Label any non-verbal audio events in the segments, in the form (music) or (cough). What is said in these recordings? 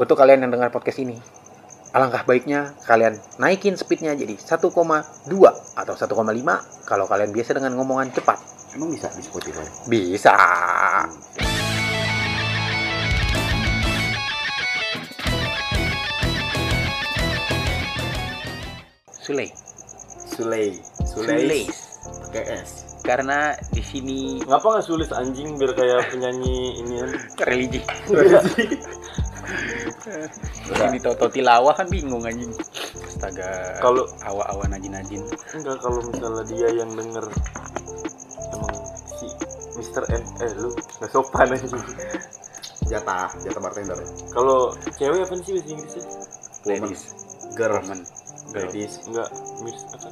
untuk kalian yang dengar podcast ini, alangkah baiknya kalian naikin speednya jadi 1,2 atau 1,5 kalau kalian biasa dengan ngomongan cepat. Emang bisa di Spotify? Bisa. Sule. Sulei. Sule. Pakai S. Karena di sini Ngapa nggak sulis anjing biar kayak penyanyi ini kan? (laughs) religi. Ini Toto tilawah kan bingung anjing. Astaga. Kalau- awa-awa najin-najin. Enggak kalau misalnya dia yang denger emang si Mr. N eh lu nggak sopan aja. Jatah, jatah bartender. Kalau cewek apa sih bahasa Inggrisnya? Ladies. Girl. Woman. Girl. Ladies. Enggak, Miss apa?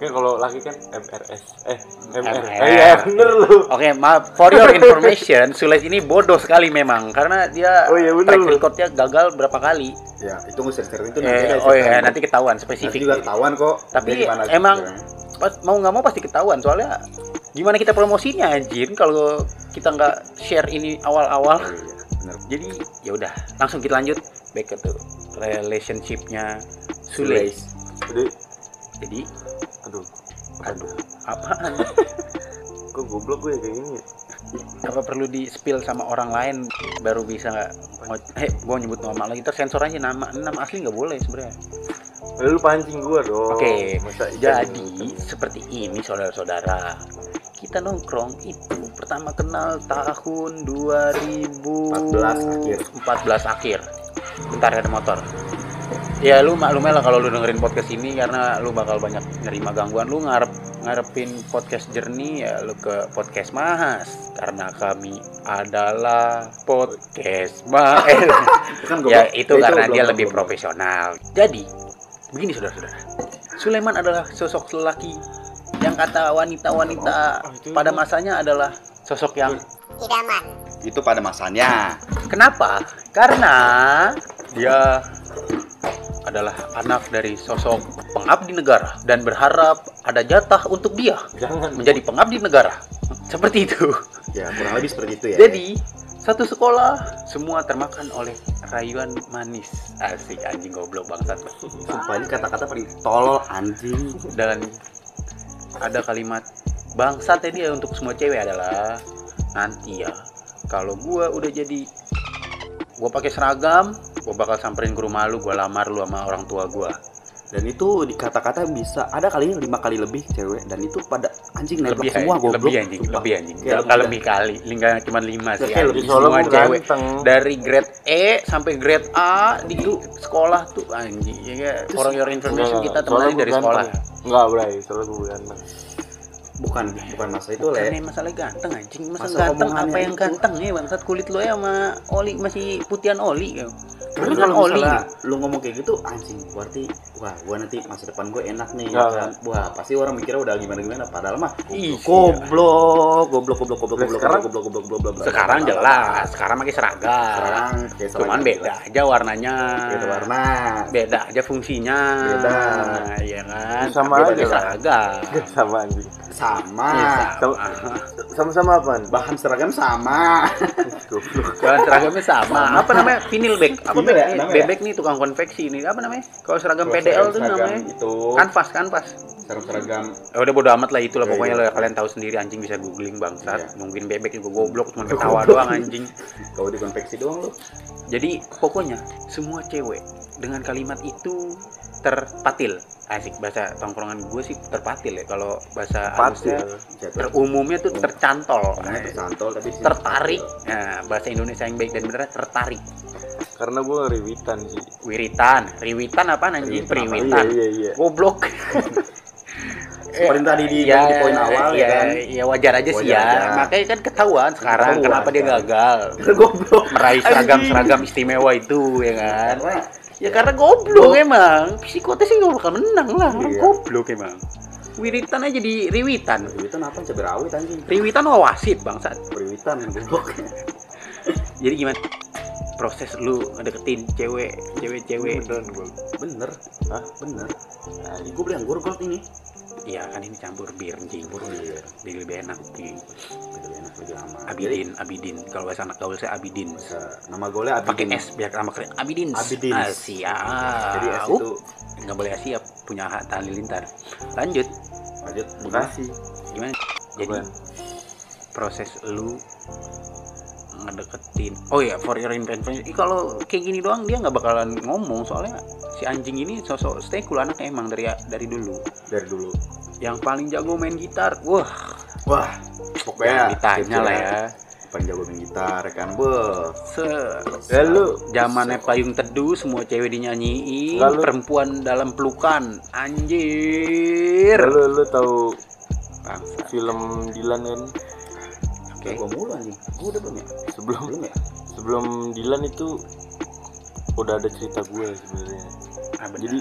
Kayak kalau laki kan MRS. Eh, MR. Eh, iya bener lu. Oke, maaf. For your information, (laughs) Sules ini bodoh sekali memang karena dia Oh iya, bener track recordnya gagal berapa kali. Ya, itu nggak ceritain itu Eh, nanti aja oh iya, nanti ketahuan Nanti spesifik. juga ketahuan kok. Tapi emang ceritanya. pas mau nggak mau pasti ketahuan soalnya gimana kita promosinya anjir kalau kita nggak share ini awal-awal. Oh, iya, bener. Jadi ya udah, langsung kita lanjut back ke tuh relationshipnya Sule. Jadi, Jadi, aduh, aduh, apaan? (laughs) kok goblok gue kayak gini ya? apa perlu di spill sama orang lain baru bisa nggak eh gua nyebut nama lagi tersensor aja nama nama asli nggak boleh sebenarnya Lalu lu pancing gua dong. oke Masa ikan jadi ini- seperti ini saudara-saudara kita nongkrong itu pertama kenal tahun 2014 14 akhir. akhir bentar ada motor ya lu maklum lah kalau lu dengerin podcast ini karena lu bakal banyak nerima gangguan. Lu ngarep ngarepin podcast jernih ya lu ke podcast mahas karena kami adalah podcast mahas (laughs) (laughs) ya goblok. itu karena belum- dia lebih profesional. Jadi begini saudara-saudara. Sulaiman adalah sosok lelaki yang kata wanita-wanita Oh, itu- pada masanya adalah sosok yang Itu pada masanya. Kenapa? Karena dia adalah anak dari sosok pengabdi negara dan berharap ada jatah untuk dia Jangan menjadi pengabdi negara. Seperti itu. Ya, kurang lebih seperti itu ya. Jadi, satu sekolah semua termakan oleh rayuan manis. Asik anjing goblok bangsat. Sumpah ini kata-kata paling tolol anjing. Dan ada kalimat bangsat tadi ya untuk semua cewek adalah nanti ya kalau gua udah jadi gua pakai seragam gua bakal samperin ke rumah lu gua lamar lu sama orang tua gua Dan itu di kata-kata bisa ada kali lima kali lebih cewek dan itu pada anjing nembak lebih semua anjing, goblok. lebih anjing Sumpah. lebih anjing Kayak Kalau lebih kali lingga cuma lima sih Kayak lebih semua cewek ganteng. dari grade E sampai grade A di sekolah tuh anjing ya for your information Enggak, kita gua dari ganteng. sekolah Enggak, Bray, soalnya gue ganteng. Bukan bukan masa itu le. Bukan masalah ganteng anjing masa, Masa ganteng apa yang itu. ganteng ya bangsat kulit lo ya sama oli masih putihan oli ya. Tapi Lu kan kalau oli lu ngomong kayak gitu anjing berarti wah gua nanti masa depan gue enak nih ya kan. Wah, pasti orang mikirnya udah gimana gimana padahal mah Iya. goblok, goblok, goblok, goblok, goblok, sekarang- goblok, goblok, goblok, goblok. sekarang jelas sekarang pakai seragam Sekarang cuman beda aja warnanya Beda warna. beda aja fungsinya Beda. ya kan Sama Tapi aja lah. seragam (laughs) Sama anjing. Sama. Iya, Sama- sama. Apaan? Bahan seragam sama. (laughs) Goblok. Bahan seragamnya sama. Apa namanya? Bag. Apa Vinil bag? ya, namanya Bebek nih tukang konveksi ini. Apa namanya? Kalau seragam Kalau PDL tuh namanya itu kanvas, kanvas. seragam seragam Ya udah bodo amat lah itulah Iya, pokoknya iya. lo kalian tahu sendiri anjing bisa googling bangsat. Iya. Nungguin bebek juga goblok cuma (laughs) ketawa doang anjing. kau dikonveksi doang lu. Jadi pokoknya semua cewek dengan kalimat itu terpatil. Asik bahasa tongkrongan gue sih terpatil ya. Kalau bahasa Patil. halusnya terumumnya tuh tercantol. Ngomongnya tersantol tapi sih- tertarik. Nah, bahasa Indonesia yang baik dan benar tertarik. Karena gue ngeriwitan sih. Wiritan, riwitan apa anjing? Riwitan apa? Periwitan. Iya, iya, iya. Goblok. (laughs) Seperti tadi di- di poin awal, ya kan? Ya wajar aja sih Wajar ya. aja. Makanya kan ketahuan sekarang Ketahuan, kenapa dia kan. gagal (laughs) goblok. meraih seragam-seragam istimewa itu ya kan. Karena Ya karena goblok emang. Psikotes sih nggak bakal menang lah. Orang Iya. goblok emang. Wiritan aja di riwitan. Periwitan apa cabai rawit anjing? Riwitan wasit bangsat. Periwitan goblok. (laughs) Jadi gimana? Proses lu ngedeketin cewek, cewek-cewek. Beneran gue. Bener. Hah? Bener. Nah, ini gue beli anggur gold ini. Iya kan ini campur bir anjing. Campur bir. jadi lebih enak anjing. Lebih enak lebih Jadi, Abidin Abidin. Kalau bahasa anak gaul saya Abidin. Bisa- nama pakai Abidin. S biar nama keren. Abidin. Abidin. Asia jadi S itu nggak boleh Asia punya hak halilintar lanjut. Lanjut. Bekasi gimana? Jadi proses lu ngedeketin. Oh ya for your information Ih, kalau kayak gini doang dia nggak bakalan ngomong. Soalnya si anjing ini sosok stay cool anaknya emang dari dari dulu. Dari dulu. Yang paling jago main gitar. Wah. Wah pokoknya ditanya lah ya. paling jago main gitar kan? Beuh se Ya lu. Zamannya payung teduh semua cewek dinyanyiin. Lalu- perempuan dalam pelukan. Anjir. Lu lu tahu bangsa film Dilan kan oke. gua mulu anjing. Gua udah belum ya? Sebelum belum ya? sebelum Dilan itu udah ada cerita gue sebenarnya. Ah. Jadi,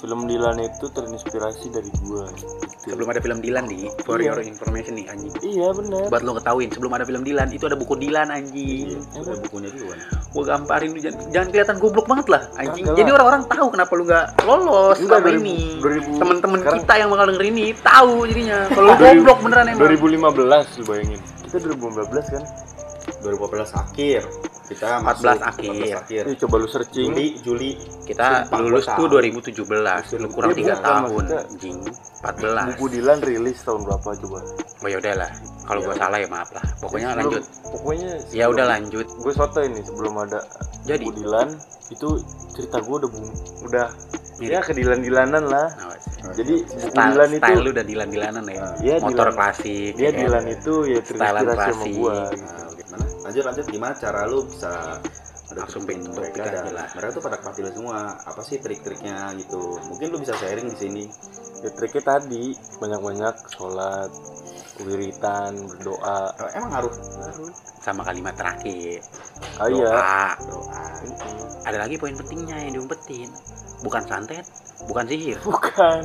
film Dilan itu terinspirasi dari gue gitu. sebelum ada film Dilan di for Iya. your information nih anjing. Iya benar buat lo ketahuin sebelum ada film Dilan itu ada buku Dilan anjing. Iya udah bukunya duluan gua gamparin lu jangan, jangan kelihatan goblok banget lah anjing. Kagak jadi orang-orang tahu kenapa lu nggak lolos Enggak, selama 2000 ini. 2000 temen-temen sekarang- kita yang bakal denger ini tahu jadinya. Kalau lu 2000 goblok beneran emang. 2015 lu bayangin. Kita 2015 kan? 2014 akhir kita 14 masuk akhir. 14 akhir Ini coba lu searching Juli Juli kita Sumpah, lulus gua tuh tahu. 2017 lu kurang Iya, tiga bukan, tahun maksudnya anjing 14 buku Dilan rilis tahun berapa coba oh ya udahlah kalau gua Ya. salah ya maaf lah pokoknya Sebelum- lanjut pokoknya ya udah lanjut gue soto ini sebelum ada Jadi? buku Dilan itu cerita gue udah bung udah Mirip. ya kedilan-dilanan lah Nah, jadi style, Dilan itu style lu udah dilan-dilanan ya Iya, motor Dilan. klasik dia ya? Dilan itu ya terinspirasi sama Nah, gitu. Lanjut lanjut gimana cara lu bisa Langsung topik mereka aja dan lah. mereka tuh pada kepati lu semua. Apa sih trik-triknya gitu? Mungkin lu bisa sharing di sini. ya triknya tadi banyak-banyak sholat wiritan berdoa Oh, emang harus sama kalimat terakhir iya doa doa. Mm-mm. ada lagi poin pentingnya yang diumpetin bukan santet bukan sihir bukan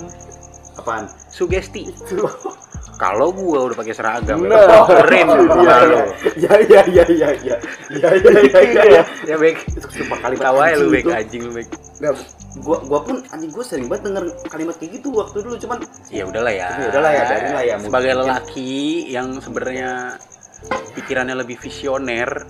Apaan? sugesti itu (laughs) kalau gua udah pakai seragam Nah. keren (laughs) Iya, iya. lo Ya ya ya ya ya. Ya ya ya ya. ya. ya baik sumpah kalimat tawa ya lu baik itu. anjing lu baik gua gua pun anjing gua sering banget denger kalimat kayak gitu waktu dulu cuman ya udahlah ya Ya udahlah ya, biarin lah ya. sebagai lelaki yang sebenarnya pikirannya lebih visioner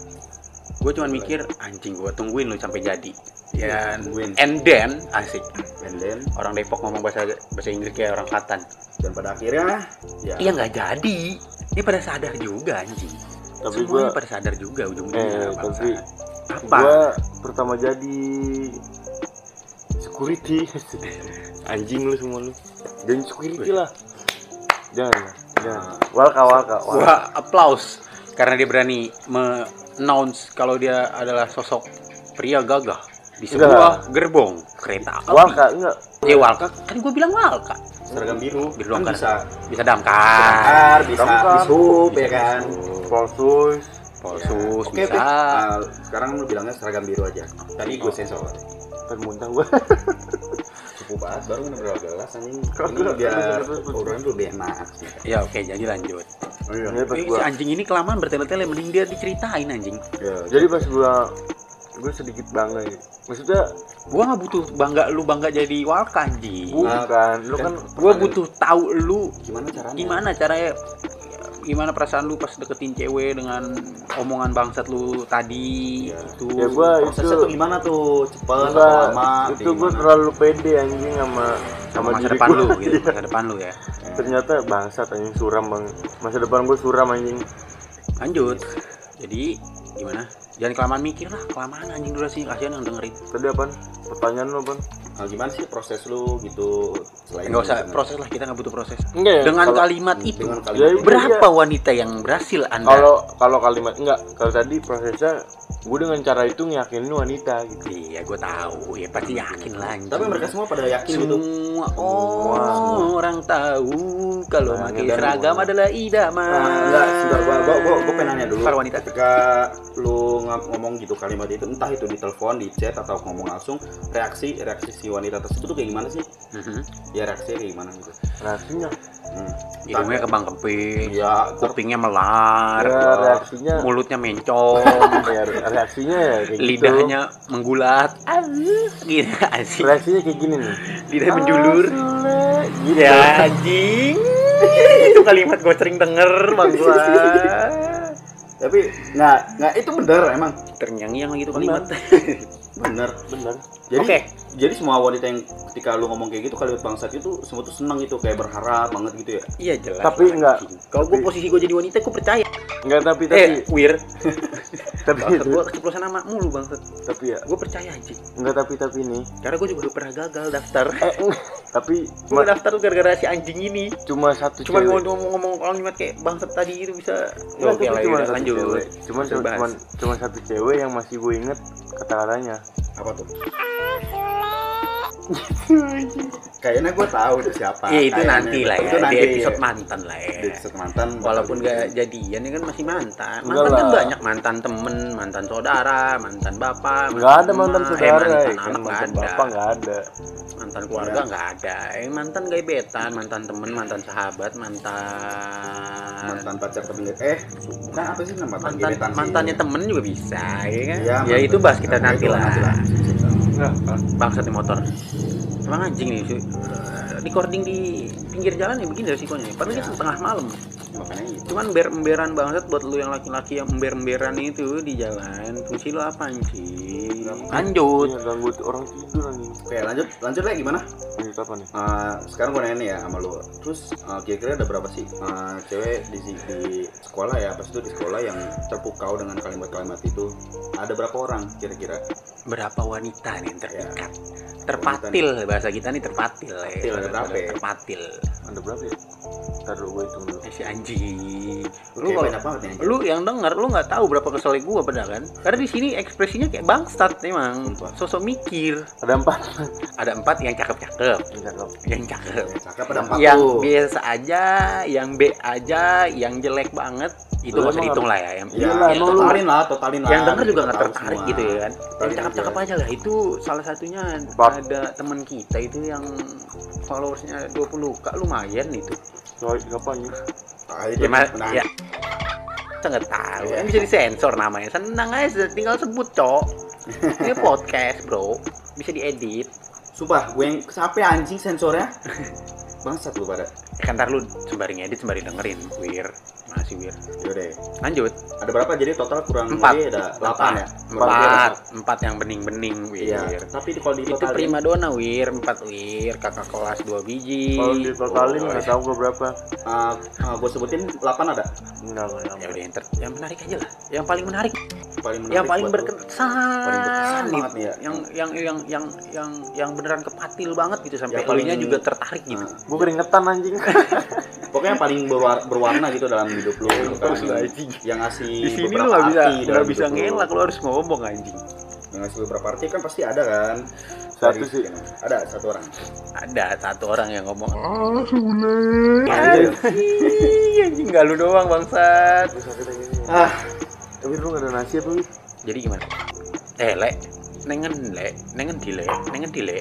gue cuman mikir anjing gue tungguin lu sampai jadi. Ya Tungguin. and then asik. And then? Orang Depok ngomong bahasa bahasa Inggris kayak orang Katan dan pada akhirnya? Ya. iya nggak jadi. Ini pada sadar juga anjing. Tapi semuanya gue pada sadar juga ujung-ujungnya eh tapi apa? gue pertama jadi security. (laughs) Anjing lu semua lu. Dan security lah. Jangan jangan. Walka walka walka gua applause karena dia berani announce kalau dia adalah sosok pria gagah di Enggak. sebuah gerbong kereta api. walka enggak Ya Walka, kan gue bilang Walka. seragam biru Biru kan damkar. bisa Bisa damkar, damkar bisa Damkar. disup Bisa ya kan polsus polsus, Oke, bisa. Pik. Nah, sekarang lu bilangnya seragam biru aja. Tadi gue sensor. termuntah gue (laughs) Cukup banget baru bener berapa gelas anjing. Ini biar terus, terus. orang lebih enak sih. Ya oke, jadi lanjut. Oh iya. Ini pas Eh, gua si anjing ini kelamaan bertele-tele, mending dia diceritain anjing. Ya, jadi pas gua gue sedikit bangga gitu maksudnya Gua nggak butuh bangga lu bangga jadi Walka anjing. bukan lu kan Gua butuh tahu lu gimana caranya? gimana caranya gimana perasaan lu pas deketin cewek dengan omongan bangsat lu tadi Iya. itu ya gua Prosesnya itu tuh gimana tuh? Cepet atau lama? itu gue terlalu pede anjing sama sama masa depan gua. lu gitu (laughs) masa depan lu ya ternyata bangsat anjing suram bang masa depan gue suram anjing lanjut jadi gimana jangan kelamaan mikir lah kelamaan anjing durasinya kasihan yang dengerin. Tadi apa pertanyaan lu apa Nah, gimana sih proses lu gitu selain nggak usah proses lah kita nggak butuh proses. Enggak ya dengan kalau- kalimat itu dengan Ya, kalimat udah. berapa wanita yang berhasil anda? Kalau kalau kalimat enggak. Kalau tadi prosesnya gue dengan cara itu ngeyakinin wanita gitu. Iya gue tahu. Ya pasti yakin lah anjing. Tapi mereka semua pada yakin gitu. semua orang tahu kalau Nah, pakai seragam adalah idaman. Nah, enggak, sebentar gua gua gua, gua pengen nanya dulu. Para wanita. Ketika lu ngomong gitu kalimat itu entah itu di telepon, di chat atau ngomong langsung, reaksi reaksi si wanita tersebut tuh kayak gimana sih? Mhm. Ya reaksinya kayak gimana gitu. reaksinya Hmm. hidungnya kebang kempis Iya, ter- kupingnya melar ya reaksinya mulutnya mencong (laughs) ya reaksinya ya kayak gitu. lidahnya menggulat (laughs) gitu asik reaksinya kayak gini nih lidah menjulur gitu. ya anjing (laughs) itu kalimat gue sering denger bang gua tapi nggak nggak itu bener emang. Ternyanyi yang gitu kalimat. (laughs) Bener bener jadi Oke. Jadi semua wanita yang ketika lu ngomong kayak gitu kalimat bangsat itu semua tuh seneng gitu kayak berharap banget gitu ya? Iya jelas. Tapi enggak. kalau gue posisi gue jadi wanita gue percaya. Enggak tapi tapi eh wir. (laughs) Tapi bangsat gue (laughs) keceplosan nama mulu bangsat. Tapi ya. Gue percaya anjing. Enggak tapi tapi nih karena gue juga udah pernah gagal daftar. Eh tapi (laughs) gue daftar tuh gara-gara si anjing ini. Cuma satu cuma cewek. ngomong-ngomong kalimat kayak bangsat tadi itu bisa Enggak, oke tapi lah cuma satu lanjut. cewek. Bahas. cuman cuma satu cewek yang masih gue inget kata-katanya. apa tuh kayaknya gue tahu itu siapa. Iya itu nanti lah ya itu nanti. di episode mantan lah ya. Di episode mantan walaupun gak jadian ya kan masih mantan. Enggak mantan kan lah. banyak mantan temen mantan saudara mantan bapak Enggak ada mantan saudara, eh, ya mantan kan? anak nggak mantan ada. bapak enggak ada. mantan keluarga nggak ada. Eh mantan gebetan mantan temen mantan sahabat mantan mantan pacar temen eh bukan apa sih nama mantan mantan gebetan sih. mantannya temen juga bisa ya kan? Iya, ya mantan- itu bahas kita Nah, nanti itu lah. Enggak. bangsat di motor emang anjing nih su- eh, recording di pinggir jalan ya begini resikonya padahal Ya. kita tengah malam. Makanya itu cuman ber emberan banget buat lu yang laki-laki yang ember emberan itu di jalan. Fungsi lu apa anjing? Lanjut. Iya, ganggu orang tidur anjing. oke lanjut. Lanjut lagi gimana Ini apa nih? Eh, sekarang gue nanya nih ya sama lu. Terus eh, kira-kira ada berapa sih eh, cewek di, di sekolah ya? Pas itu di sekolah yang terpukau dengan kalimat-kalimat itu. Ada berapa orang kira-kira? Berapa wanita nih yang terpikat? Ya. terpatil bahasa kita nih terpatil ya. Terpatil, ada berapa ya? terpatil. Ada berapa ya? Ntar dulu gue hitung dulu. Eh, si anjing. Lu kalau lu yang denger lu nggak tahu berapa keselnya gua padahal kan? Karena di sini ekspresinya kayak bangsat emang. Sosok mikir. Ada empat. ada empat yang cakep-cakep Yang cakep. yang cakep. Ya, cakep ada empat yang tuh biasa aja yang B aja yang jelek banget itu gak usah dihitung lah ya yang, Iya, lu- totalin lah, totalin lah. yang denger juga nggak tertarik semua. gitu ya kan? Yang cakep-cakep aja. lah. Itu salah satunya Bab. ada teman kita itu yang followersnya 20 k lumayan itu. Soal apa? Ah, itu ya, nah, ya. Kita nggak tahu. Kan bisa disensor namanya. Senang aja tinggal sebut cok. (laughs) Ini podcast bro. Bisa diedit Sumpah, gue yang capek anjing sensornya. (laughs) Bangsat lu pada. kan ntar lu sembari ngedit sembari dengerin wir masih wir Yaudah. lanjut. Ada berapa? Jadi total kurang Empat. lebih ada 8 ya. Empat. Empat. Yang bening-bening Iya, wir tapi di- kalau di itu total prima dona wir empat wir kakak kelas dua biji. Kalau ditotalin Oh, nggak tahu gue berapa. gue sebutin 8 ada. Enggak, enggak ya udah yang, ter- yang menarik aja lah. Yang paling menarik. Paling menarik yang paling berkesan. Paling berkesan nih. banget nih ya. yang yang yang yang yang yang beneran kepatil banget gitu. Sampai paling- elunya juga tertarik gitu. Nah, Gue keringetan anjing. (laughs) pokoknya yang paling berwar- berwarna gitu dalam hidup lu gitu kan. Anjing. Yang ngasih di sini lu bisa dalam bisa ngelak lu harus ngomong anjing Yang ngasih beberapa arti kan pasti ada kan. Satu Dari- sih. Ada satu orang. ada satu orang yang ngomong Ah, Sule. Anjir. anjing (laughs) anjing nggak lu doang bangsat. Ah, Tapi lu nggak ada nasi apa? Jadi gimana eh le nengen le nengen dile nengen dile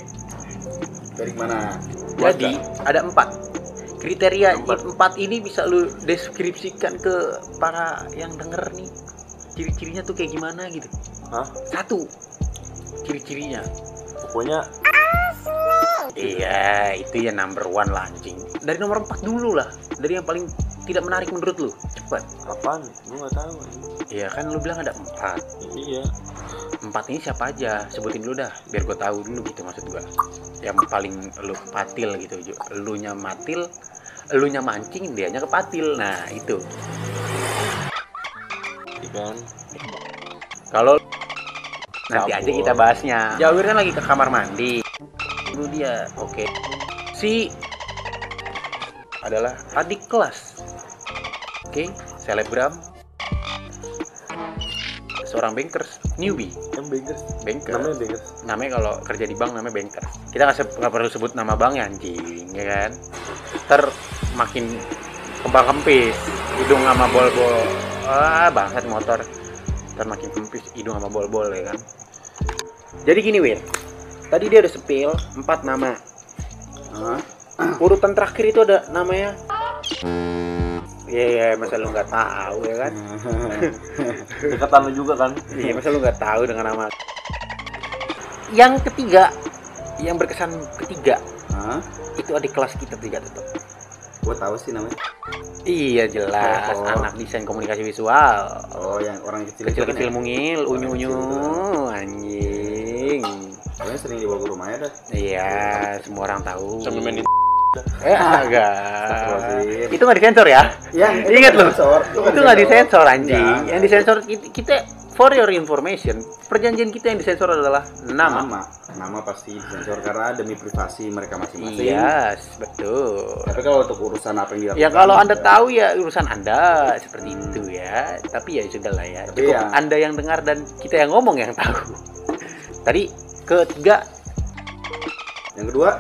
dari mana? jadi ada empat kriteria Empat. empat. ini bisa lu deskripsikan ke para yang denger nih ciri-cirinya tuh kayak gimana gitu Hah? satu ciri-cirinya Pokoknya iya itu ya number one lah anjing dari nomor empat dulu lah dari yang paling tidak menarik menurut lu cepat apaan? Gue nggak tahu. iya kan lu bilang ada empat Iya. empat ini siapa aja sebutin dulu dah biar gue tahu dulu gitu maksud gue yang paling lu patil gitu lu nya matil lu nya mancing dianya kepatil. Nah itu. Iya kan? kalau nanti Cabut. aja kita bahasnya. Jawir kan lagi ke kamar mandi. Dulu dia oke. Si adalah adik kelas. Oke selebgram. Seorang bankers newbie. Yang bankers. banker Namanya bankers. namanya kalau kerja di bank namanya banker kita nggak perlu sebut nama bank ya anjing ya kan? Ter makin kembang kempis hidung sama bol bol ah bangsat motor ter makin kempis hidung sama bol bol ya kan jadi gini Wir tadi dia udah sepil empat nama Hah? urutan terakhir itu ada namanya Iya, iya, masa lu nggak tahu ya kan? (laughs) Dekatan lu juga kan? Iya, masa lu nggak tahu dengan nama. Yang ketiga, yang berkesan ketiga Hah? itu adik kelas kita tiga tetap. Gue tahu sih namanya. Iya jelas, Oh. anak desain komunikasi visual. Oh, yang orang kecil itu Kecil-kecil kan ya? mungil, unyu-unyu, kecil anjing. Kalian sering dibawa ke rumah ya dah. Iya, semua orang tahu. Sambil mainin (laughs) Eh, agak. Itu nggak disensor ya? Yang Ingat lu? Sensor. Itu nggak disensor anjing. Yang disensor kita, kita for your information, perjanjian kita yang disensor adalah nama. Nama. Nama pasti disensor karena demi privasi mereka masing-masing. Yes, betul. Tapi kalau untuk urusan apa yang dilakukan Ya kalau anda ya, tahu ya urusan anda seperti itu ya. Tapi ya sudah lah ya. Tapi Cukup ya- anda yang dengar dan kita yang ngomong yang tahu. Tadi ketiga, Yang kedua,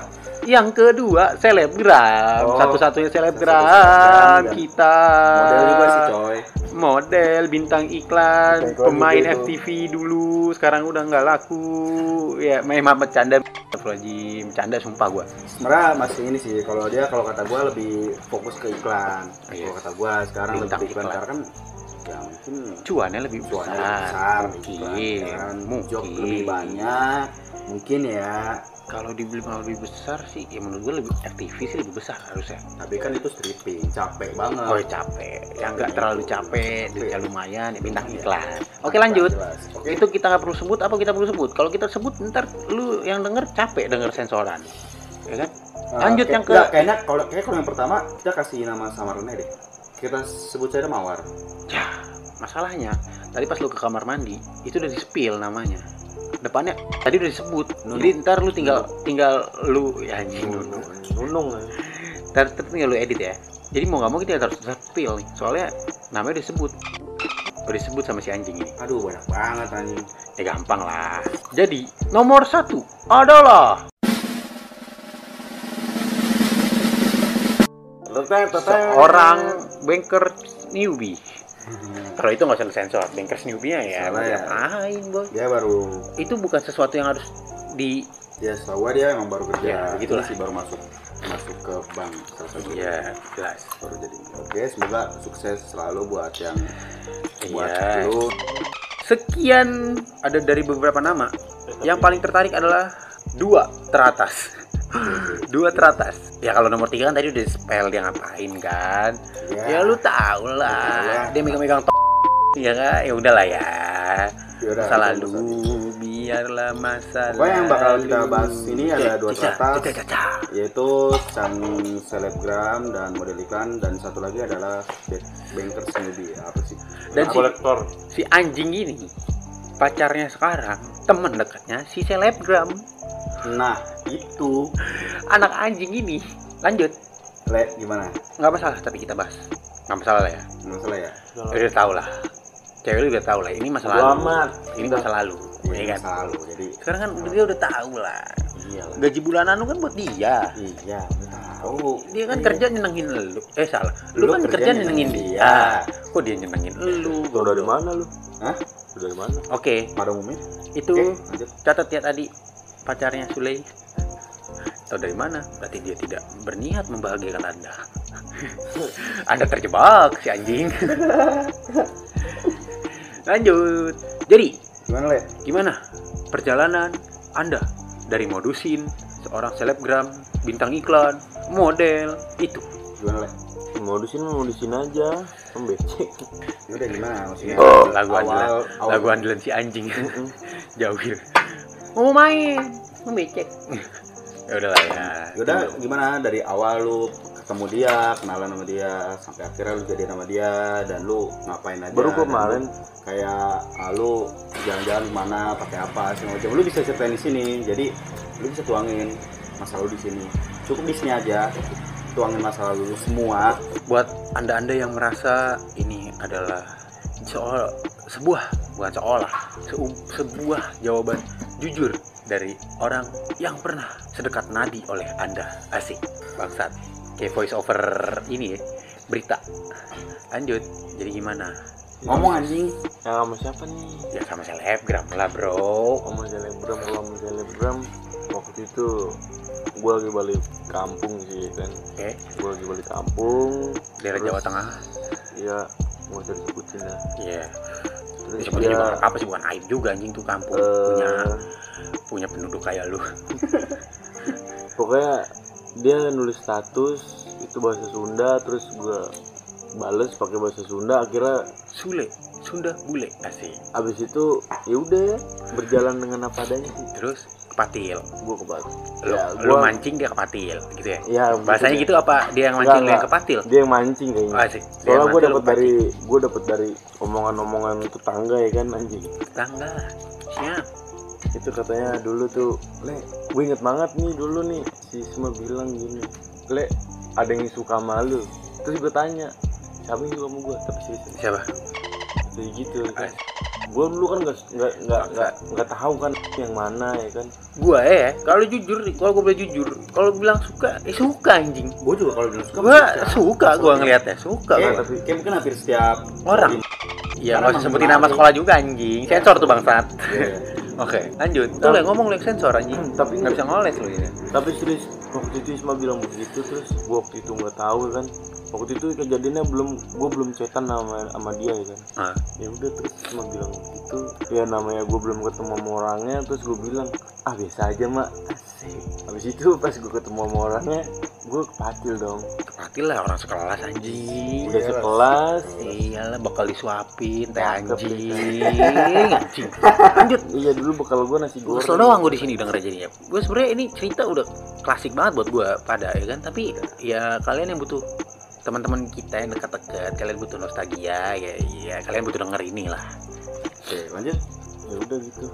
yang kedua selebgram. Oh, Satu-satunya selebgram selebgram, kita. model juga sih coy. Model, bintang iklan, Bintang iklan pemain. FTV dulu, sekarang udah nggak laku. Ya, memang bercanda. Astagfirullahaladzim, bercanda sumpah gua. Sebenarnya masih ini sih kalau dia kalau kata gua lebih fokus ke iklan. Iya. Kalau kata gua sekarang Bintang lebih iklan iklan. karena kan ya mungkin Cuannya lebih cuannya besar, mungkin, kan. mungkin. job lebih banyak mungkin ya Kalau dibilang lebih besar sih, ya menurut gue lebih FTV sih lebih besar harusnya. tapi kan itu stripping capek banget Oh capek, yang nggak terlalu capek, duitnya lumayan, ya bintang Iya. iklan. Oke lanjut. Jelas. oke Itu kita nggak perlu sebut apa kita perlu sebut? Kalau kita sebut ntar lu yang denger capek denger sensoran, ya kan? Uh, lanjut kayak- yang ke- enggak, kayaknya kalau kayak kalau yang pertama kita kasih nama samarannya deh kita sebut saja mawar Ya, masalahnya tadi pas lu ke kamar mandi itu udah di spill namanya. Depannya tadi udah disebut. Nunung. Jadi ntar lu tinggal tinggal lu ya anjing Nunung. Nunung ya. Ntar, ntar tinggal lu edit ya. Jadi mau nggak mau kita harus spill nih. Soalnya namanya disebut. Udah disebut sama si anjing ini. aduh banyak banget anjing Ya gampang lah. Jadi nomor satu adalah seorang banker newbie. Kalau itu nggak usah sensor, banker newbie ya. Mau ya. boy? dia baru Itu bukan sesuatu yang harus di dia setahu dia emang baru kerja Ya, begitulah. Sih baru masuk masuk ke bank salah satu Iya, jelas. baru jadi oke semoga sukses selalu buat yang buat Iya. lu Sekian ada dari beberapa nama. Yang paling tertarik adalah dua teratas. Dua teratas. Ya kalau nomor tiga kan tadi udah spell dia ngapain kan. Ya, lu tau Lu tahu lah. lah. Dia megang-megang to ya kan. Ya udahlah ya. Yaudah, Masa itu lalu urusan. biarlah masa Pokoknya yang bakal kita bahas ini ada dua teratas. yaitu sang selebgram dan model iklan dan satu lagi adalah bank- bankers newbie apa sih Dan si, kolektor. si anjing ini pacarnya sekarang teman dekatnya si selebgram nah itu. Anak anjing ini. Lanjut. Le gimana? Nggak masalah tapi kita bahas. Nggak masalah lah ya. Nggak salah ya? Ya udah tau lah. Cewek lu udah tau lah ini masa lalu. Amat. ini masa lalu Iya, ya kan? selalu jadi sekarang kan dia udah tahu lah. Iya lah. Gaji bulanan lu kan buat dia. Iya tahu dia kan Iya. kerja nyenengin lu. Eh salah. Lu, Lu kan kerja kerja nyenengin nyenengin dia. kok dia nyenengin lu? Lu goblok. dari mana lu? Hah? Lu dari mana? oke. Pada umumnya? Itu lanjut. catat ya tadi pacarnya Sule tahu dari mana? Berarti dia tidak berniat membahagiakan anda. (laughs) Anda terjebak si anjing. (laughs) Lanjut. Jadi gimana le? gimana perjalanan anda dari modusin seorang selebgram bintang iklan model itu? Gimana le? Modusin modusin aja. Pembecek. (laughs) udah gimana maksudnya? Oh, lagu andalan lagu andalan si anjing. Jauh mau main? Mau becek ya udahlah ya Yaudah gimana dari awal lu ketemu dia, kenalan sama dia, sampai akhirnya lu jadi sama dia dan lu ngapain aja? Baru kemarin. lu kayak ah, lu jalan-jalan ke mana, pakai apa segala macam. Lu bisa ceritain di sini. Jadi lu bisa tuangin masa lalu di sini. Cukup di sini aja. Tuangin masa lalu lu semua. buat anda-anda yang merasa ini adalah seolah sebuah bukan seolah se- sebuah jawaban jujur dari orang yang pernah sedekat nadi oleh anda. Asik bangsat. Kayak voice over ini ya berita. Lanjut jadi gimana? Ngomong anjing. Yang sama siapa nih? ya sama selebgram lah bro. Sama selebgram, kalau sama selebgram. Waktu itu gue lagi balik kampung sih kan. Oke. Gue lagi balik kampung. Daerah Terus- Jawa Tengah. Ya mau usah disebutin ya iya. Terus juga dia nggak apa sih bukan aib juga anjing tuh kampung punya. eh, punya penduduk kayak lu. (laughs) Pokoknya dia nulis status itu bahasa Sunda terus gue bales pakai bahasa Sunda akhirnya Sule Sunda bule asik. Abis itu ya udah berjalan dengan apa adanya sih. Terus kepatil. Gue kebat lu, Ya, gua- mancing dia kepatil gitu ya? Ya bahasanya gitu apa? Dia yang mancing lu yang kepatil? Dia yang mancing kayaknya. Asik. Dia soalnya gue dapat dari kepatil. gue dapat dari omongan-omongan tetangga ya kan anjing. Tangga siap itu katanya dulu tuh le gue inget banget nih dulu nih si Isma bilang gini le ada yang suka malu terus gue tanya siapa yang suka sama gue tapi sih siapa kayak gitu kan. Gue dulu kan nggak nggak nggak nggak nggak tahu kan yang mana ya kan gua ya kalau jujur kalau gua boleh jujur kalau bilang suka eh suka anjing gue juga kalau bilang suka gua suka. gua ngelihatnya suka gua. tapi kayak mungkin hampir setiap Orang. Iya, nggak usah sebutin nama sekolah juga anjing. Sensor tuh bangsat. Iya. (laughs) Oke, lanjut. Tuh lah ngomong yang sensor anjing. Hmm, tapi Nggak bisa ngoles lu ini. tapi serius waktu itu Isma bilang begitu terus waktu itu nggak tahu kan waktu itu kejadiannya belum gue belum cetan sama sama dia ya kan Ah, ya udah terus Isma bilang gitu ya namanya gue belum ketemu sama orangnya terus gue bilang ah biasa aja mak Asik. habis itu pas gue ketemu sama orangnya gue kepatil dong kepatil lah orang sekelas anjing. udah sekelas Iyalah bakal disuapin teh anjing. Anjing. Lanjut. iya dulu bekal gue nasi goreng Kesel doang gue di sini denger jadinya. Gue sebenarnya ini cerita udah klasik banget buat gue pada ya kan. Tapi ya kalian yang butuh teman-teman kita yang dekat-dekat, kalian butuh nostalgia ya, ya kalian butuh denger ini lah. Oke, lanjut. ya udah gitu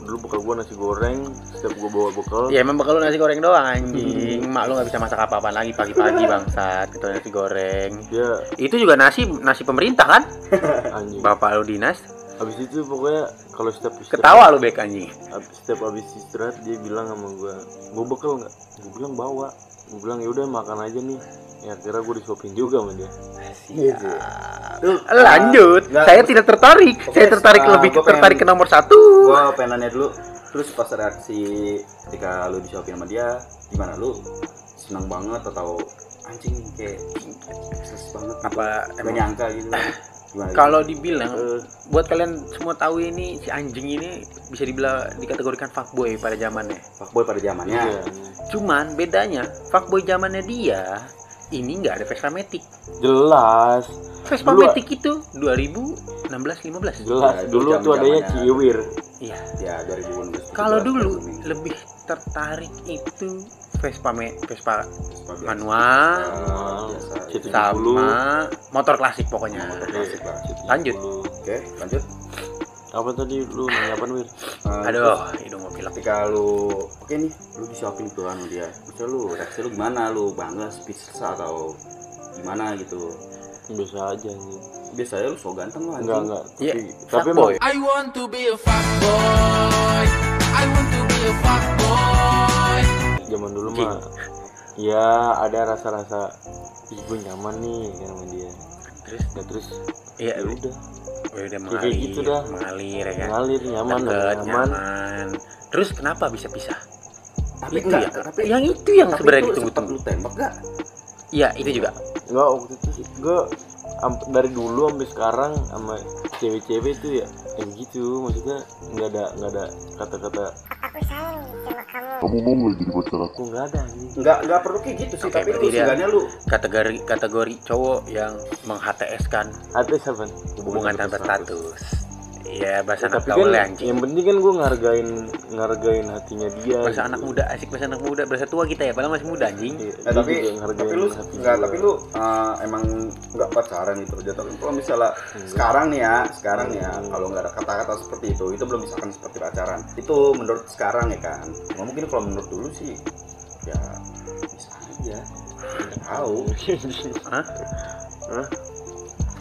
dulu bekal gue nasi goreng setiap gue bawa bekal Ya emang bakal lu nasi goreng doang anjing. Mak lu nggak bisa masak apa-apa lagi pagi-pagi bangsat gitu nasi goreng. dia Itu juga nasi nasi pemerintah kan? (laughs) anjing Bapak lu dinas. habis itu pokoknya kalau setiap istirahat Ketawa lu bek anjing. Setiap habis istirahat dia bilang sama gue gue bekal nggak gue bilang bawa gue bilang ya udah makan aja nih ya kira gue disuapin juga sama dia Tuh, Lanjut. Nggak, Saya tidak tertarik. Oke, Saya tertarik ah, lebih pengen- tertarik ke nomor satu. gua pengen nanya dulu. Terus pas reaksi ketika lu disuapin sama dia, gimana lu? Seneng banget atau anjing kayak stres banget? gitu? Apa emang nyangka gitu? Gimana? kalau dibilang Eh, buat kalian semua tahu ini si anjing ini bisa dibilang dikategorikan fuckboy pada zamannya. fuckboy pada zamannya. iya Cuman bedanya fuckboy zamannya dia ini nggak ada Vespa Matic. jelas Vespa Dulu- Matic itu 2016 15. jelas Ya, dulu tuh adanya ciwir Iya. Ya dari dulu. Kalau dulu lebih tertarik itu Vespa me, Vespa manual Situ sama motor klasik pokoknya. Motor klasik lah. Lanjut. Oke, lanjut. Apa tadi lu nanya apa wir Eh, Aduh, hidung gue pilek. ketika lu oke nih lu disuapin tuh anu dia. Maksudnya lu reaksi lu gimana? Lu bangga speechless atau gimana gitu? Biasa aja nih biasanya lu so ganteng lah enggak enggak. Iya, tapi tapi fuckboy. emang I want to be a fuckboy. I want to be a fuckboy. zaman dulu mah ya ada rasa-rasa ih gue nyaman nih sama dia. Terus? Ya terus iya ya udah udah kayak mengalir, gitu dah. mengalir ya kan. ngalir nyaman Deket, nyaman nyaman. Terus kenapa bisa pisah? tapi itu enggak ya. tapi yang itu yang sebenarnya ditunggu-tunggu. tembak gak Iya, itu juga. Enggak waktu itu sih gue dari dulu sampai sekarang sama cewek-cewek itu ya kayak gitu maksudnya nggak ada nggak ada kata-kata. Kamu. Mau nggak jadi pacar aku? aku nggak ada nih enggak enggak perlu kayak gitu sih Oke, tapi lu seenggaknya lu. Kategori kategori cowok yang meng HTS-kan ada siapa hubungan tanpa status. Iya, bahasa Ya, anak tapi gaul kan ya, anjing. yang penting kan gue ngargain ngargain hatinya dia Bahasa gitu. anak muda, asik bahasa anak muda, bahasa tua kita ya, padahal masih muda anjing. Iya, eh, tapi tapi lu hati enggak tapi lu eh, emang enggak pacaran itu aja. Tapi kalau misalnya sekarang nih ya sekarang nih ya kalau nggak ada kata-kata seperti itu itu belum misalkan seperti pacaran. Itu menurut sekarang ya kan? Cuma mungkin kalau menurut dulu sih ya bisa aja. Tahu. Hah?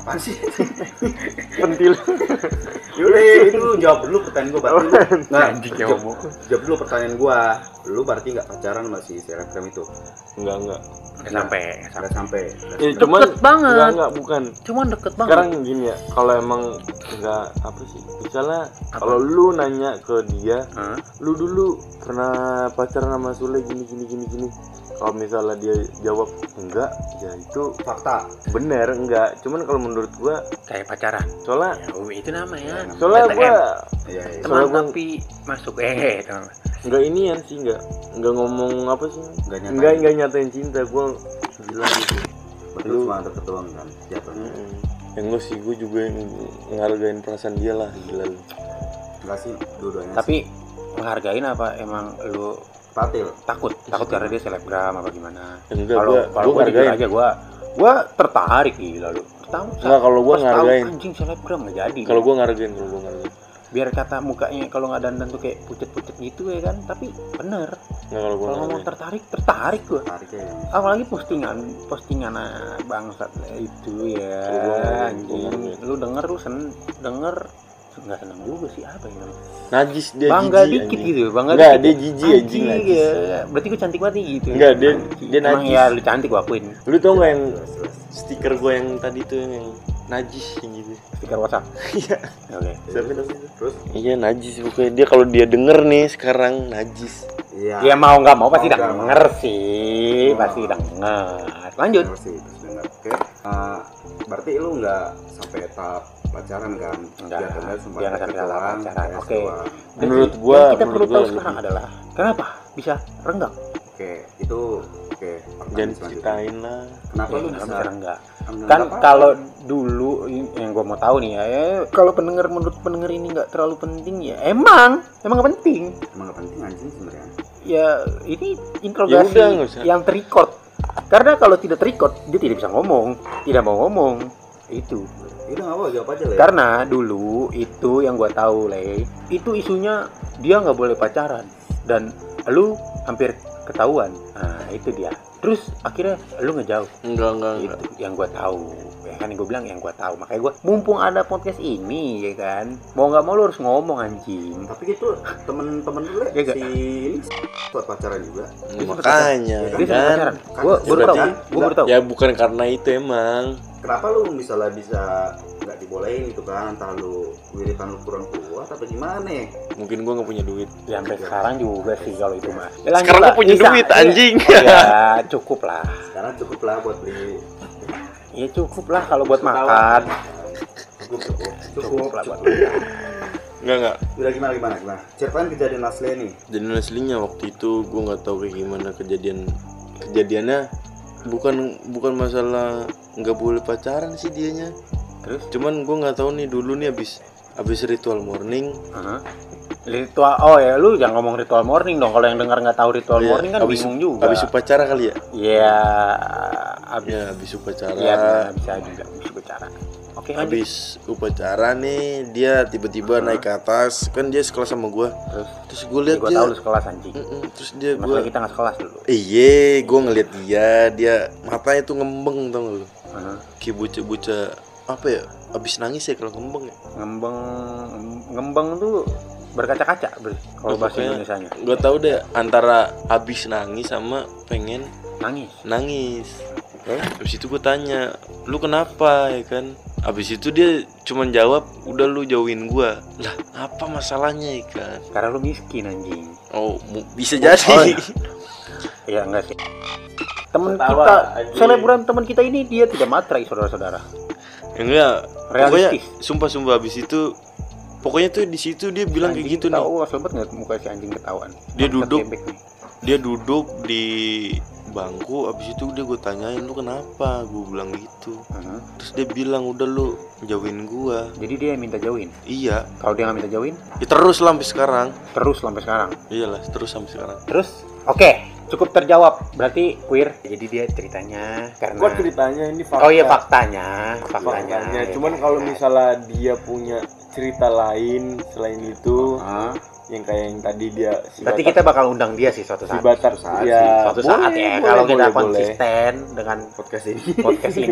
Apa sih pentil Yaudah, itu lu jawab dulu pertanyaan gua berarti lu nggak Anjing ya jawab, jawab dulu pertanyaan gua lu berarti nggak pacaran sama si selebgram itu enggak enggak Nggak sampai, nggak nggak sampai. Ya, cuman Deket banget. Enggak, enggak, bukan. Cuman deket banget. Sekarang gini ya, kalau emang enggak apa sih? Misalnya kalau lu nanya ke dia, Hah? lu dulu pernah pacaran sama Sule gini gini gini gini. Kalau misalnya dia jawab enggak, ya itu fakta bener enggak. Cuman kalau menurut gua, kayak pacaran. soalnya Ya, oh, itu namanya. soalnya TTM. gua iya iya teman soalnya gua- tapi masuk eh teman. enggak inian sih enggak enggak ngomong apa sih? nggak nyata Enggak enggak nyatain cinta gua bilang gitu. betul Lu- cuma deket doang kan jatuhnya Mm-mm. Ya enggak sih, gue juga yang ngehargain perasaan dia lah gila lu. nggak sih dua-duanya Tapi menghargain apa emang lu patil takut? Takut karena dia selebgram apa gimana? Ya Kalau gua kalau gua gua jujur aja gua gua tertarik gila lu. Tahu? Enggak, kalau tahu ngargain. Anjing selebgram nggak jadi. Kalau gua ngargain, kalau gua ngargain. biar kata mukanya kalau nggak dandan tuh kayak pucet-pucet gitu ya kan tapi bener Enggak kalau ngomong ngargain. tertarik tertarik gua tariknya yang apalagi postingan postingan ah, bangsat itu ya nggak- anjing nggak- lu denger lu sen denger nggak seneng juga sih apa ya namanya Najis dia bangga jijik, dikit anjing. gitu bangga Enggak, dikit dia ya. jijik, anjing, najis. ya. berarti gue cantik banget nih gitu Enggak, dia- Anjing. dia Emang najis. ya lu cantik gua akuin Lu tau gak yang stiker gua yang tadi tuh yang, yang najis yang gitu? stiker WhatsApp Iya. oke Siapa terus Iya najis pokoknya dia kalau dia denger nih sekarang najis. iya ya mau nggak mau pasti nggak denger sih pasti denger lanjut Bener sih terus dengar oke Eh, berarti lu nggak sampai tahap pacaran kan? Enggak, sampai tahap doang, pacaran. Oke. Dan Menurut yang gua- kita menurut perlu gua tahu lebih. sekarang adalah kenapa bisa renggang oke itu oke pertanyaan Jangan ceritain lah. kenapa lu Kenapa bisa bisa renggang kan kalau dulu yang gue mau tahu nih ya, ya kalau pendengar menurut pendengar ini nggak terlalu penting ya emang emang nggak penting. Emang nggak penting anjing sebenarnya. Ya ini Ya interogasi udah, usah. yang terrecord. Karena kalau tidak terrecord dia tidak bisa ngomong. Tidak mau ngomong. Itu itu nggak apa? Jawab aja lah ya. Karena dulu itu yang gue tahu le itu isunya dia nggak boleh pacaran. Dan lu hampir ketahuan. Nah itu dia. Terus akhirnya lu ngejauh. Enggak enggak enggak. itu yang gue tahu. Ya kan gue bilang yang gue tahu. Makanya gue mumpung ada podcast ini ya kan. Mau nggak mau lu harus ngomong anjing. Tapi gitu temen-temen lu ya, si ini buat pacaran juga. Makanya dia kan. pacaran? Kan gue baru tahu. Gue baru tahu. Ya bukan karena itu emang. Kenapa lu misalnya bisa nggak dibolehin gitu kan? Entah lu wiritan lu kurang kuat apa gimana Mungkin gua nggak punya duit. ya, sampai sekarang juga sih kalau itu mah ya, Sekarang lah. gua punya Bisa. duit, anjing. Oh, ya (laughs) cukup lah. Sekarang cukup lah buat beli. Ya cukup lah kalau buat makan. Cukup cukup. Cukup lah buat makan. Enggak enggak. udah gimana gimana gimana? Ceritain kejadian asli nih. Jadi aslinya waktu itu gua nggak tahu kayak gimana kejadian kejadiannya. Bukan bukan masalah nggak boleh pacaran sih dianya. terus Cuman gua nggak tahu nih dulu nih abis abis ritual morning Aha. ritual oh ya lu jangan ngomong ritual morning dong kalau yang dengar nggak tahu ritual Iya, morning kan abis- bingung juga abis upacara kali ya? ya abis Ya abis upacara. Iya bisa, bisa juga bisa bicara. Oke lanjut. Habis upacara nih dia tiba-tiba naik ke atas kan dia sekelas sama gua Terus terus gue lihat gue dia tahu lu sekelas anjing. Mm-mm, terus dia gua kita nggak sekelas dulu. iya gue ngeliat dia dia matanya tuh ngembeng tau gak lu Aha. kayak bocah-bocah apa ya abis nangis ya kalau ngembeng ya Ngembeng ngembeng tuh berkaca-kaca ber kalau bahasa Pokoknya- Indonesianya. gue tau deh antara abis nangis sama pengen Nangis. nangis. Habis itu gue tanya, lu kenapa ya kan? Habis itu dia cuman jawab, udah lu jauhin gua. Lah, apa masalahnya ya kan? Karena lu miskin anjing. Oh, mu- bisa jadi. Oh, iya. (laughs) Iya enggak sih. Temen Ketawa, kita, anjing. selebgram teman kita ini dia tidak matrai saudara-saudara. Enggak. Pokoknya Realistis. sumpah-sumpah habis itu pokoknya tuh di situ dia bilang kayak gitu nih. Tahu asal banget nggak muka si anjing ketahuan. Dia duduk. Dia duduk di bangku habis itu dia gue tanyain lu kenapa gue bilang gitu Aha. terus dia bilang udah lu jauhin gua Jadi dia yang minta jauhin. iya Kalau dia nggak minta jauhin, ya terus sampai sekarang terus sampai sekarang. iyalah terus sampai sekarang Terus, oke, cukup terjawab. Berarti queer. Jadi dia ceritanya karena. Kok ceritanya ini fakta? Oh iya faktanya, faktanya. faktanya. Ya, Cuman kan. kalau misalnya dia punya cerita lain selain itu, Ah, yang kayak yang tadi dia si Berarti kita bakal undang dia sih suatu si saat. Batar saat ya, sih. Suatu boleh, saat ya boleh, kalau kita boleh, boleh. konsisten dengan podcast ini podcast (laughs) ini.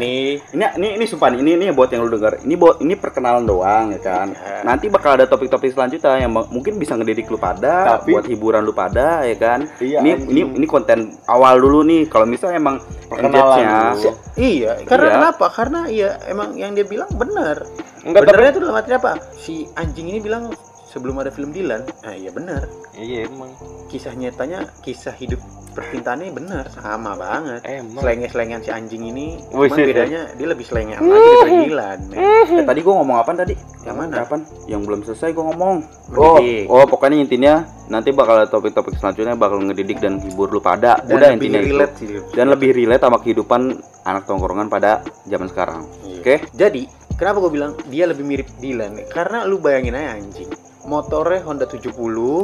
ini ini ini sumpah ini ini buat yang lu denger ini buat ini perkenalan doang ya kan Ya. nanti bakal ada topik-topik selanjutnya yang mungkin bisa ngedidik lu pada Tapi- buat hiburan lu pada ya kan Iya, ini anjing. ini ini konten awal dulu nih kalau misalnya emang Perkenalan engage-nya dulu. Iya, karena Iya. kenapa? Karena iya emang yang dia bilang benar. enggak tapi Benernya itu dalam arti apa? Si anjing ini bilang sebelum ada film Dylan, nah iya benar. iya emang Kisah nyatanya, kisah hidup percintaannya benar, sama banget. emang Selenge-selengan si anjing ini, Wih, cuman bedanya dia lebih selengean lagi daripada Dylan. men. Eh, tadi gua ngomong apa tadi Yang mana? Kapan? yang belum selesai gua ngomong oh Mendidik. oh pokoknya intinya nanti bakal ada topik-topik selanjutnya bakal ngedidik dan hibur lu pada Dan udah lebih intinya itu relate sih. dan lebih relate sama kehidupan anak tongkrongan pada zaman sekarang Iya. oke Jadi, kenapa gue bilang dia lebih mirip Dylan? Karena lu bayangin aja anjing. Motornya Honda 70,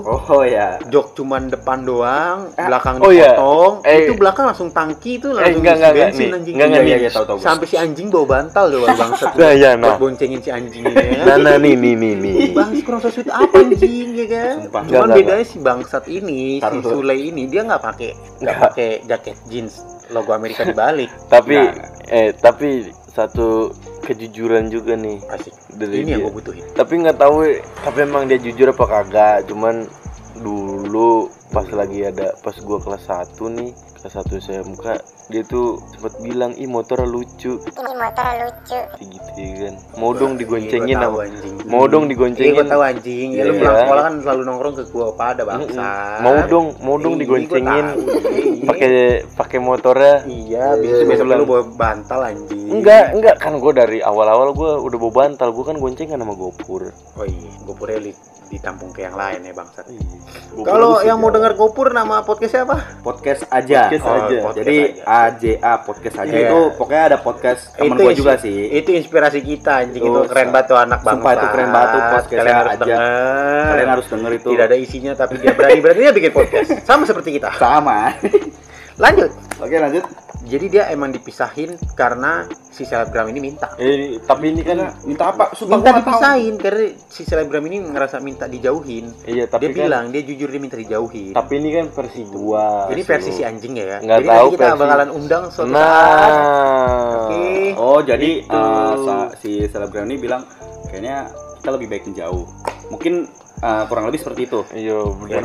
oh ya jok cuman depan doang, Eh, belakang oh iya. dipotong, Eh. itu belakang langsung tangki itu eh langsung enggak isi enggak enggak bensin nih anjing. enggak enggak Iya, nih iya, tahu, gua. Sampai si anjing bawa bantal doang bangsat. (laughs) Nah, iya, Buat nah. boncengin si anjing ini ya. (laughs) nah nah nih nih nih nih Ih, Bang, kurang sesuatu apa anjing ya kan? Sumpah. Cuman Enggak, enggak, bedanya si bangsat ini, si Taruh. Sule ini dia nggak pakai nggak Enggak. pakai jaket jeans logo Amerika dibalik. tapi Enggak, eh tapi satu kejujuran juga nih Asik. dari Ini yang dia. gue butuhin. tapi nggak tahu eh, tapi emang dia jujur apa kagak cuman dulu pas lagi ada pas gua kelas 1 nih kelas 1 SMK dia tuh sempat bilang ih motor lucu Ini motor lucu. Gitu ya kan mau dong digoncengin Iya, gua sama anjing. mau dong Iya, digoncengin gue tahu anjing. Ya, lu Iya. pulang sekolah kan selalu nongkrong ke gua pada bangsa. Mau dong mau dong Iya, digoncengin gua iya. pakai pakai motornya Iya, besok besok Pulang. lu bawa bantal anjing. enggak enggak kan gua dari awal-awal gua udah bawa bantal gua kan goncengan sama gopur Oh iya, gopurnya li- ditampung ke yang lain ya bangsat. Gopur Kalau lu yang mau dengar gopur nama podcastnya apa? podcast aja Podcast Oh, aja podcast jadi aja. AJA podcast aja Iya. itu pokoknya ada podcast gua isi- juga sih Itu inspirasi kita anjing Itu itu keren banget tuh anak bangsa. sumpah itu keren banget tuh podcastnya Kalian harus aja. denger. kalian harus denger itu Tidak ada isinya tapi dia berani-berani dia bikin podcast. Sama seperti kita. sama Lanjut. oke lanjut Jadi dia emang dipisahin karena si selebgram ini minta. eh tapi ini kan minta apa sumpah Minta nggak tahu. dipisahin karena si selebgram ini ngerasa minta dijauhin. iya dia tapi kan bilang dia jujur dia minta dijauhin. tapi ini kan versi gua Ini versi si anjing ya. Nggak Jadi tahu kita versi- bakalan undang suatu nah saat. Oke. oh jadi sa- si selebgram ini bilang kayaknya kita lebih baik menjauh mungkin eh, kurang lebih seperti itu iya Ya.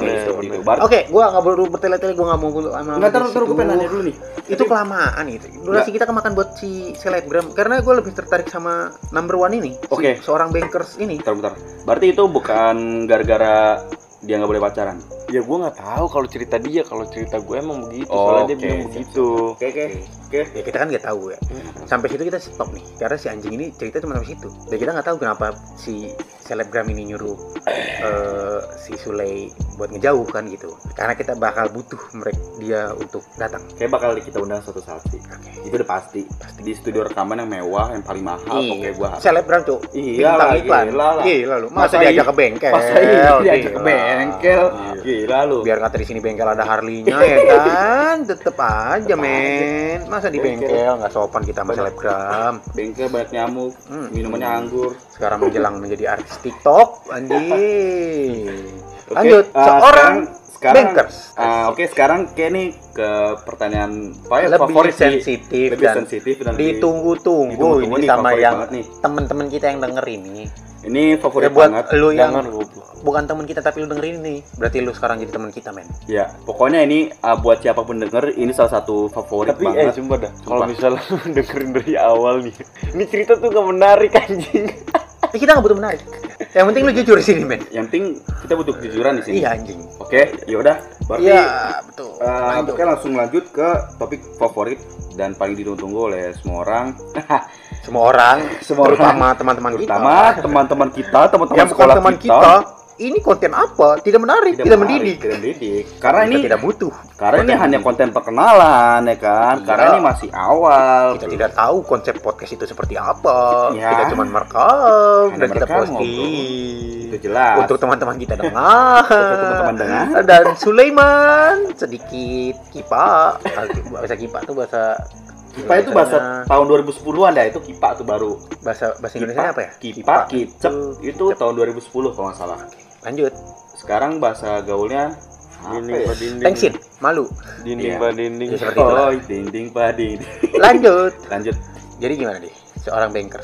Bar- Oke, gua nggak perlu bertele-tele, gua nggak mau sama Nggak, gue situ. pengen nanya dulu nih. Itu kelamaan itu. Durasi kita kemakan buat si selebgram karena gue lebih tertarik sama number one ini. Si Oke. seorang bankers ini. Bentar, bentar. Berarti itu bukan gara-gara dia nggak boleh pacaran. ya gua nggak tahu kalau cerita dia kalau cerita gue emang begitu Oh, soalnya dia oke. bilang begitu Oke, oke. Oke. Ya kita kan nggak tahu ya. Sampai situ kita stop nih. Karena si anjing ini cerita cuma sampai situ. Dan kita nggak tahu kenapa si selebgram ini nyuruh eh, si Sule buat ngejauh kan gitu. Karena kita bakal butuh mereka dia untuk datang. Kayak bakal kita undang suatu saat sih. Oke. Itu udah pasti. Di studio rekaman yang mewah, yang paling mahal. Oke, gua. selebgram tuh. Iya lah, iklan. gila lah. Gila lu. Masa, Masa diajak ke bengkel? Pas saya diajak ke bengkel. Gila lu. biar kata di sini bengkel ada Harley-nya ya kan (laughs) tetep aja men masa di Bengkel. bengkel nggak sopan kita sama selebgram Bengkel banyak nyamuk, Hmm. minumannya anggur. sekarang menjelang menjadi artis TikTok anjing (laughs) Oke, lanjut eh, seorang sekarang, bankers. ah, oke, sekarang kayak nih ke pertanyaan apa ya lebih favorit sensitif lebih dan sensitif dan ditunggu-tunggu ditunggu-tunggu ini nih, sama yang temen-temen kita yang denger ini. Ini favorit ya buat banget. lu yang jangan bukan temen kita tapi lu dengerin ini berarti lu sekarang jadi temen kita men. Ya, pokoknya ini uh, buat siapa pun denger ini salah satu favorit tapi eh banget. sumpah dah. Kalau misalnya (laughs) lu dengerin dari awal nih ini cerita tuh gak menarik anjing. Eh, (laughs) kita nggak butuh menarik yang penting lu jujur di sini men Yang penting kita butuh kejujuran di sini. iya anjing Oke, yaudah. Berarti iya betul uh, oke langsung lanjut ke topik favorit dan paling ditunggu-tunggu oleh semua orang. semua orang (laughs) Semua terutama teman-teman kita Terutama teman-teman kita, teman-teman sekolah teman kita. kita, ini konten apa tidak menarik tidak, menarik, mendidik tidak mendidik. Karena kita ini tidak butuh karena ini hanya mendidik. konten perkenalan ya kan. Iya. Karena ini masih awal. kita tidak tahu konsep podcast itu seperti apa Ya. kita cuma merekam Hanya dan kita posting Itu jelas. untuk teman-teman kita dengar Untuk teman-teman dengar. dan Sulaiman sedikit kipa bahasa kipa tuh bahasa Kipa itu bahasa tahun 2010-an dah itu kipa tuh baru. bahasa bahasa Indonesia apa ya Kipa, kicep tuh- itu tahun 2010 kalau nggak salah. Lanjut. Sekarang bahasa gaulnya dinding ya? dinding. Tengsin malu. Dinding pak dinding. Ya, seperti oh dinding pading lanjut. Lanjut. Jadi gimana deh? Seorang banker